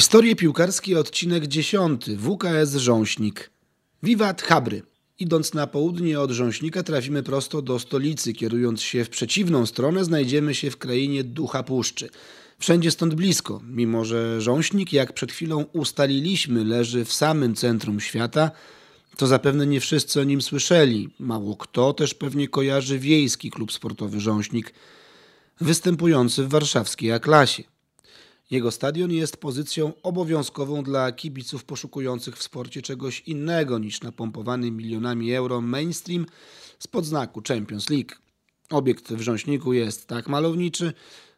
Historie piłkarskie, odcinek 10. WKS Rząśnik. Wiwat Habry. Idąc na południe od Rząśnika trafimy prosto do stolicy. Kierując się w przeciwną stronę znajdziemy się w krainie Ducha Puszczy. Wszędzie stąd blisko, mimo że Rząśnik, jak przed chwilą ustaliliśmy, leży w samym centrum świata, to zapewne nie wszyscy o nim słyszeli. Mało kto też pewnie kojarzy wiejski klub sportowy Rząśnik, występujący w warszawskiej A-klasie. Jego stadion jest pozycją obowiązkową dla kibiców poszukujących w sporcie czegoś innego niż napompowany milionami euro mainstream z podznaku Champions League. Obiekt w Rząśniku jest tak malowniczy,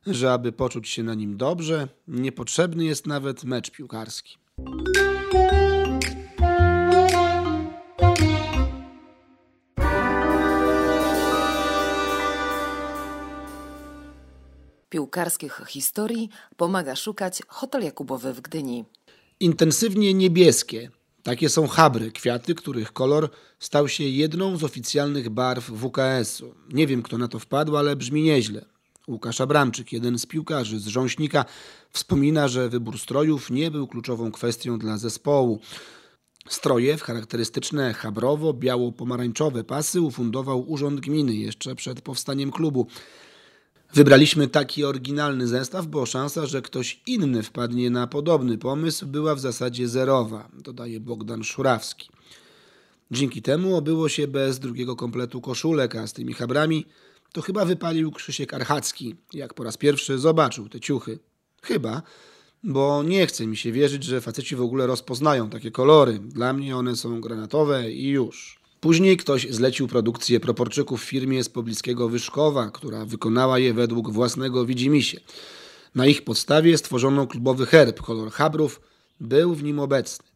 że aby poczuć się na nim dobrze, niepotrzebny jest nawet mecz piłkarski. Piłkarskich historii pomaga szukać Hotel Jakubowy w Gdyni. Intensywnie niebieskie. Takie są habry, kwiaty, których kolor stał się jedną z oficjalnych barw WKS-u. Nie wiem, kto na to wpadł, ale brzmi nieźle. Łukasz Abramczyk, jeden z piłkarzy z Rząśnika, wspomina, że wybór strojów nie był kluczową kwestią dla zespołu. Stroje w charakterystyczne chabrowo-biało-pomarańczowe pasy ufundował Urząd Gminy jeszcze przed powstaniem klubu. Wybraliśmy taki oryginalny zestaw, bo szansa, że ktoś inny wpadnie na podobny pomysł, była w zasadzie zerowa, dodaje Bogdan Szurawski. Dzięki temu obyło się bez drugiego kompletu koszulek, a z tymi habrami to chyba wypalił Krzysiek Archacki, jak po raz pierwszy zobaczył te ciuchy. Chyba, bo nie chce mi się wierzyć, że faceci w ogóle rozpoznają takie kolory. Dla mnie one są granatowe i już. Później ktoś zlecił produkcję proporczyków firmie z pobliskiego Wyszkowa, która wykonała je według własnego widzimisię. Na ich podstawie stworzono klubowy herb. Kolor habrów był w nim obecny.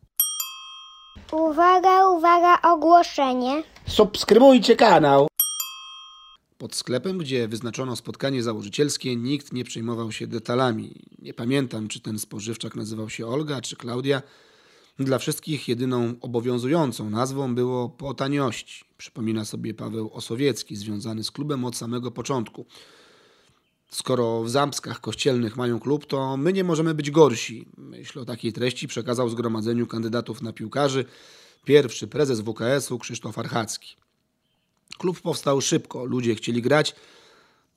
Uwaga, uwaga, ogłoszenie. Subskrybujcie kanał! Pod sklepem, gdzie wyznaczono spotkanie założycielskie, nikt nie przejmował się detalami. Nie pamiętam, czy ten spożywczak nazywał się Olga czy Klaudia. Dla wszystkich jedyną obowiązującą nazwą było po taniości. Przypomina sobie Paweł Osowiecki, związany z klubem od samego początku. Skoro w Zampskach kościelnych mają klub, to my nie możemy być gorsi. Myśl o takiej treści przekazał zgromadzeniu kandydatów na piłkarzy pierwszy prezes WKS-u Krzysztof Archacki. Klub powstał szybko, ludzie chcieli grać,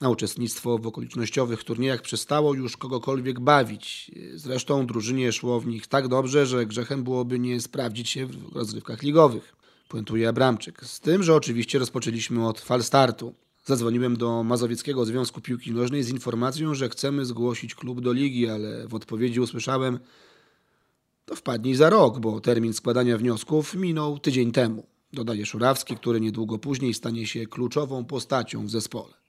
na uczestnictwo w okolicznościowych turniejach przestało już kogokolwiek bawić. Zresztą drużynie szło w nich tak dobrze, że grzechem byłoby nie sprawdzić się w rozrywkach ligowych. Puentuje Abramczyk. Z tym, że oczywiście rozpoczęliśmy od falstartu. Zadzwoniłem do Mazowieckiego Związku Piłki Nożnej z informacją, że chcemy zgłosić klub do ligi, ale w odpowiedzi usłyszałem to wpadnij za rok, bo termin składania wniosków minął tydzień temu. Dodaje Szurawski, który niedługo później stanie się kluczową postacią w zespole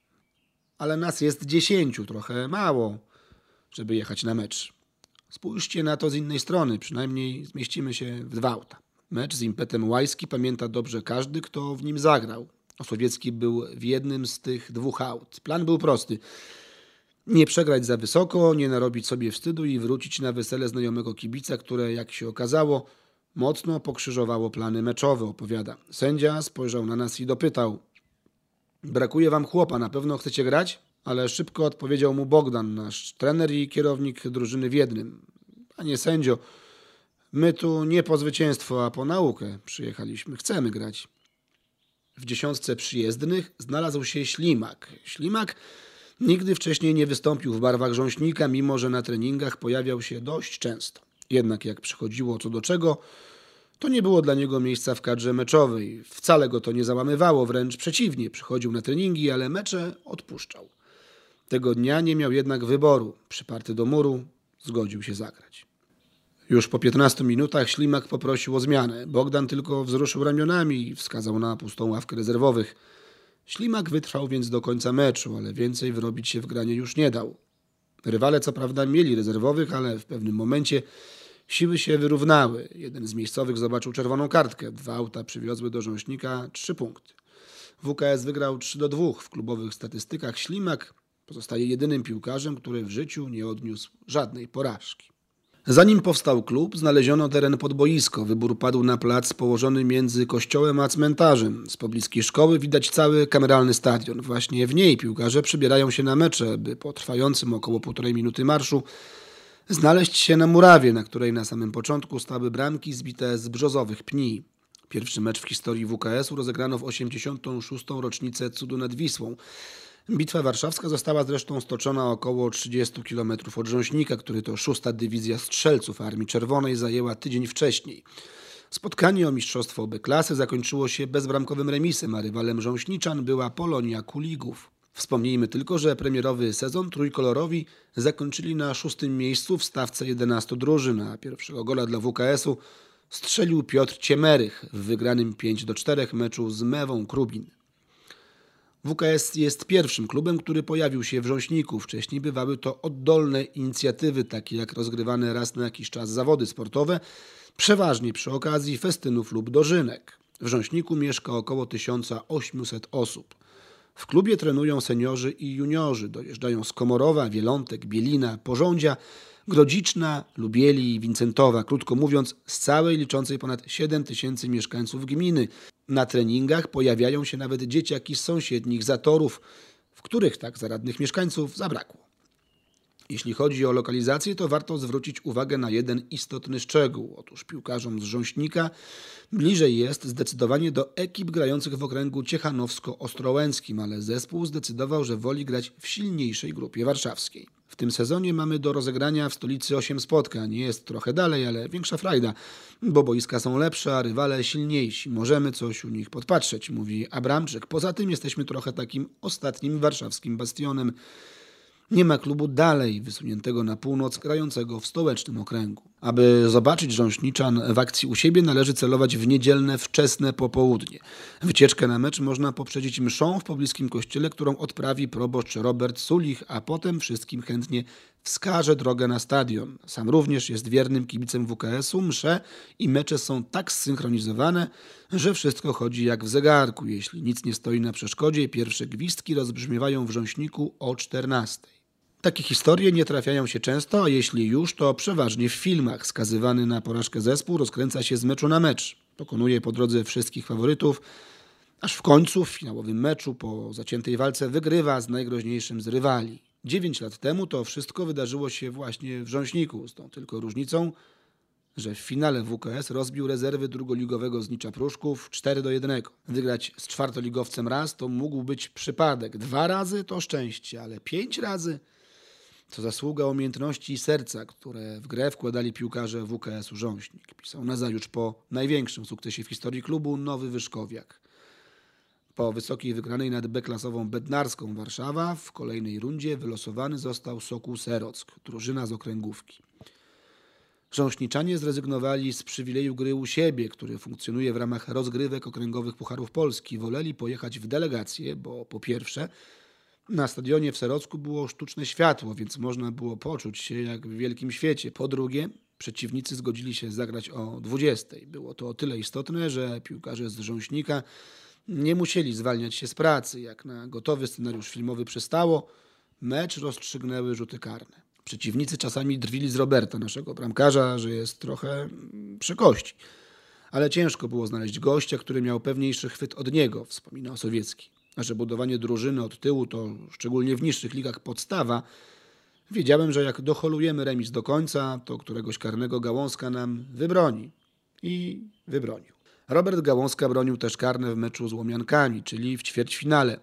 ale nas jest dziesięciu, trochę mało, żeby jechać na mecz. Spójrzcie na to z innej strony, przynajmniej zmieścimy się w dwa auta. Mecz z impetem Łajski pamięta dobrze każdy, kto w nim zagrał. Osowiecki był w jednym z tych dwóch aut. Plan był prosty. Nie przegrać za wysoko, nie narobić sobie wstydu i wrócić na wesele znajomego kibica, które, jak się okazało, mocno pokrzyżowało plany meczowe, opowiada. Sędzia spojrzał na nas i dopytał – Brakuje wam chłopa, na pewno chcecie grać? Ale szybko odpowiedział mu Bogdan, nasz trener i kierownik drużyny w jednym. Panie sędzio, my tu nie po zwycięstwo, a po naukę przyjechaliśmy. Chcemy grać. W dziesiątce przyjezdnych znalazł się Ślimak. Ślimak nigdy wcześniej nie wystąpił w barwach rząśnika, mimo że na treningach pojawiał się dość często. Jednak jak przychodziło co do czego, to nie było dla niego miejsca w kadrze meczowej. Wcale go to nie załamywało, wręcz przeciwnie. Przychodził na treningi, ale mecze odpuszczał. Tego dnia nie miał jednak wyboru. Przyparty do muru, zgodził się zagrać. Już po 15 minutach Ślimak poprosił o zmianę. Bogdan tylko wzruszył ramionami i wskazał na pustą ławkę rezerwowych. Ślimak wytrwał więc do końca meczu, ale więcej wyrobić się w granie już nie dał. Rywale co prawda mieli rezerwowych, ale w pewnym momencie Siły się wyrównały. Jeden z miejscowych zobaczył czerwoną kartkę. Dwa auta przywiozły do Rząśnika trzy punkty. WKS wygrał 3 do 2 w klubowych statystykach. Ślimak pozostaje jedynym piłkarzem, który w życiu nie odniósł żadnej porażki. Zanim powstał klub, znaleziono teren pod boisko. Wybór padł na plac położony między kościołem a cmentarzem. Z pobliskiej szkoły widać cały kameralny stadion. Właśnie w niej piłkarze przybierają się na mecze, by po trwającym około półtorej minuty marszu znaleźć się na murawie, na której na samym początku stały bramki zbite z brzozowych pni. Pierwszy mecz w historii WKS-u rozegrano w 86. rocznicę cudu nad Wisłą. Bitwa warszawska została zresztą stoczona około 30 km od Rząśnika, który to szósta dywizja strzelców Armii Czerwonej zajęła tydzień wcześniej. Spotkanie o mistrzostwo B klasy zakończyło się bezbramkowym remisem, a rywalem Rząśniczan była Polonia Kuligów. Wspomnijmy tylko, że premierowy sezon trójkolorowi zakończyli na szóstym miejscu w stawce 11 drużyn, a pierwszego gola dla WKS-u strzelił Piotr Ciemerych w wygranym 5 do 4 meczu z Mewą Krubin. WKS jest pierwszym klubem, który pojawił się w Rząśniku. Wcześniej bywały to oddolne inicjatywy, takie jak rozgrywane raz na jakiś czas zawody sportowe, przeważnie przy okazji festynów lub dożynek. W Rząśniku mieszka około 1800 osób. W klubie trenują seniorzy i juniorzy. Dojeżdżają z Komorowa, Wielątek, Bielina, Porządzia, Grodziczna, Lubieli i Wincentowa. Krótko mówiąc, z całej liczącej ponad 7 tysięcy mieszkańców gminy. Na treningach pojawiają się nawet dzieciaki z sąsiednich zatorów, w których tak zaradnych mieszkańców zabrakło. Jeśli chodzi o lokalizację, to warto zwrócić uwagę na jeden istotny szczegół. Otóż piłkarzom z Rząśnika bliżej jest zdecydowanie do ekip grających w okręgu ciechanowsko-ostrołęckim, ale zespół zdecydował, że woli grać w silniejszej grupie warszawskiej. W tym sezonie mamy do rozegrania w stolicy 8 spotkań. Jest trochę dalej, ale większa frajda, bo boiska są lepsze, a rywale silniejsi. Możemy coś u nich podpatrzeć, mówi Abramczyk. Poza tym jesteśmy trochę takim ostatnim warszawskim bastionem. Nie ma klubu dalej wysuniętego na północ, grającego w stołecznym okręgu. Aby zobaczyć Rząśniczan w akcji u siebie, należy celować w niedzielne wczesne popołudnie. Wycieczkę na mecz można poprzedzić mszą w pobliskim kościele, którą odprawi proboszcz Robert Sulich, a potem wszystkim chętnie wskaże drogę na stadion. Sam również jest wiernym kibicem WKS-u. Msze i mecze są tak zsynchronizowane, że wszystko chodzi jak w zegarku. Jeśli nic nie stoi na przeszkodzie, pierwsze gwizdki rozbrzmiewają w Rząśniku o 14. Takie historie nie trafiają się często, a jeśli już, to przeważnie w filmach. Skazywany na porażkę zespół rozkręca się z meczu na mecz. Pokonuje po drodze wszystkich faworytów, aż w końcu w finałowym meczu po zaciętej walce wygrywa z najgroźniejszym z rywali. Dziewięć lat temu to wszystko wydarzyło się właśnie w Rząśniku, z tą tylko różnicą, że w finale WKS rozbił rezerwy drugoligowego Znicza Pruszków 4 do 1. Wygrać z czwartoligowcem raz to mógł być przypadek, dwa razy to szczęście, ale pięć razy to zasługa umiejętności i serca, które w grę wkładali piłkarze WKS-u Rząśnik. Pisał nazajutrz po największym sukcesie w historii klubu Nowy Wyszkowiak. Po wysokiej wygranej nad B-klasową Bednarską Warszawa w kolejnej rundzie wylosowany został Sokół Serock, drużyna z okręgówki. Rząśniczanie zrezygnowali z przywileju gry u siebie, który funkcjonuje w ramach rozgrywek okręgowych Pucharów Polski. Woleli pojechać w delegację, bo po pierwsze na stadionie w Serocku było sztuczne światło, więc można było poczuć się jak w wielkim świecie. Po drugie, przeciwnicy zgodzili się zagrać o 20. Było to o tyle istotne, że piłkarze z Rząśnika nie musieli zwalniać się z pracy. Jak na gotowy scenariusz filmowy przystało, mecz rozstrzygnęły rzuty karne. Przeciwnicy czasami drwili z Roberta, naszego bramkarza, że jest trochę przy kości. Ale ciężko było znaleźć gościa, który miał pewniejszy chwyt od niego, wspomina Sowiecki że budowanie drużyny od tyłu to szczególnie w niższych ligach podstawa, wiedziałem, że jak doholujemy remis do końca, to któregoś karnego Gałązka nam wybroni. I wybronił. Robert Gałązka bronił też karne w meczu z Łomiankami, czyli w ćwierćfinale.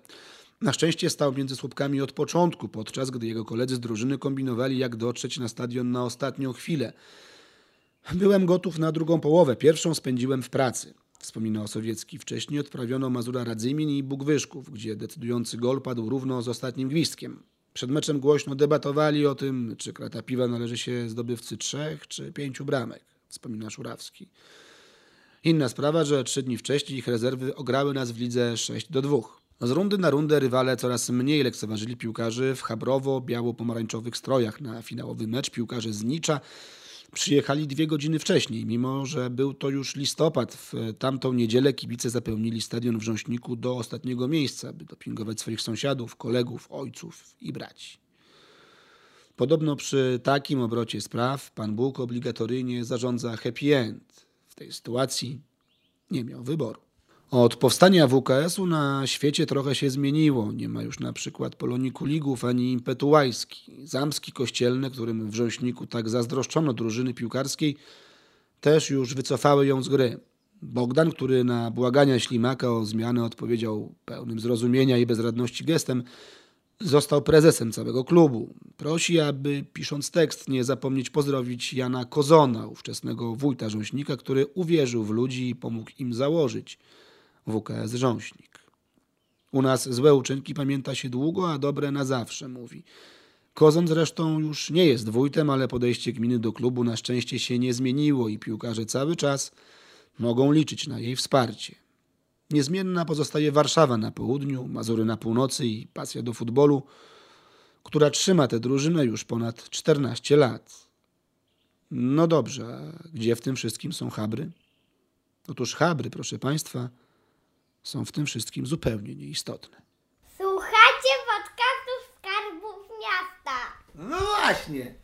Na szczęście stał między słupkami od początku, podczas gdy jego koledzy z drużyny kombinowali, jak dotrzeć na stadion na ostatnią chwilę. Byłem gotów na drugą połowę, pierwszą spędziłem w pracy. Wspomina Osowiecki. Wcześniej odprawiono Mazura Radzymin i Bugwyszków, gdzie decydujący gol padł równo z ostatnim gwizdkiem. Przed meczem głośno debatowali o tym, czy krata piwa należy się zdobywcy trzech czy pięciu bramek, wspomina Szurawski. Inna sprawa, że trzy dni wcześniej ich rezerwy ograły nas w lidze 6 do 2. Z rundy na rundę rywale coraz mniej lekceważyli piłkarzy w chabrowo-biało-pomarańczowych strojach. Na finałowy mecz piłkarze z Nicza przyjechali dwie godziny wcześniej, mimo że był to już listopad. W tamtą niedzielę kibice zapełnili stadion w Rząśniku do ostatniego miejsca, by dopingować swoich sąsiadów, kolegów, ojców i braci. Podobno przy takim obrocie spraw Pan Bóg obligatoryjnie zarządza happy end. W tej sytuacji nie miał wyboru. Od powstania WKS-u na świecie trochę się zmieniło. Nie ma już na przykład Polonii Kuligów ani impetu Łajski. Zamski Kościelne, którym w Rząśniku tak zazdroszczono drużyny piłkarskiej, też już wycofały ją z gry. Bogdan, który na błagania Ślimaka o zmianę odpowiedział pełnym zrozumienia i bezradności gestem, został prezesem całego klubu. Prosi, aby pisząc tekst nie zapomnieć pozdrowić Jana Kozona, ówczesnego wójta Rząśnika, który uwierzył w ludzi i pomógł im założyć WKS Rząśnik. U nas złe uczynki pamięta się długo, a dobre na zawsze, mówi. Kozon zresztą już nie jest wójtem, ale podejście gminy do klubu na szczęście się nie zmieniło i piłkarze cały czas mogą liczyć na jej wsparcie. Niezmienna pozostaje Warszawa na południu, Mazury na północy i pasja do futbolu, która trzyma tę drużynę już ponad 14 lat. No dobrze, a gdzie w tym wszystkim są Habry? Otóż Habry, proszę Państwa, są w tym wszystkim zupełnie nieistotne. Słuchajcie podcastów Skarbów Miasta. No właśnie,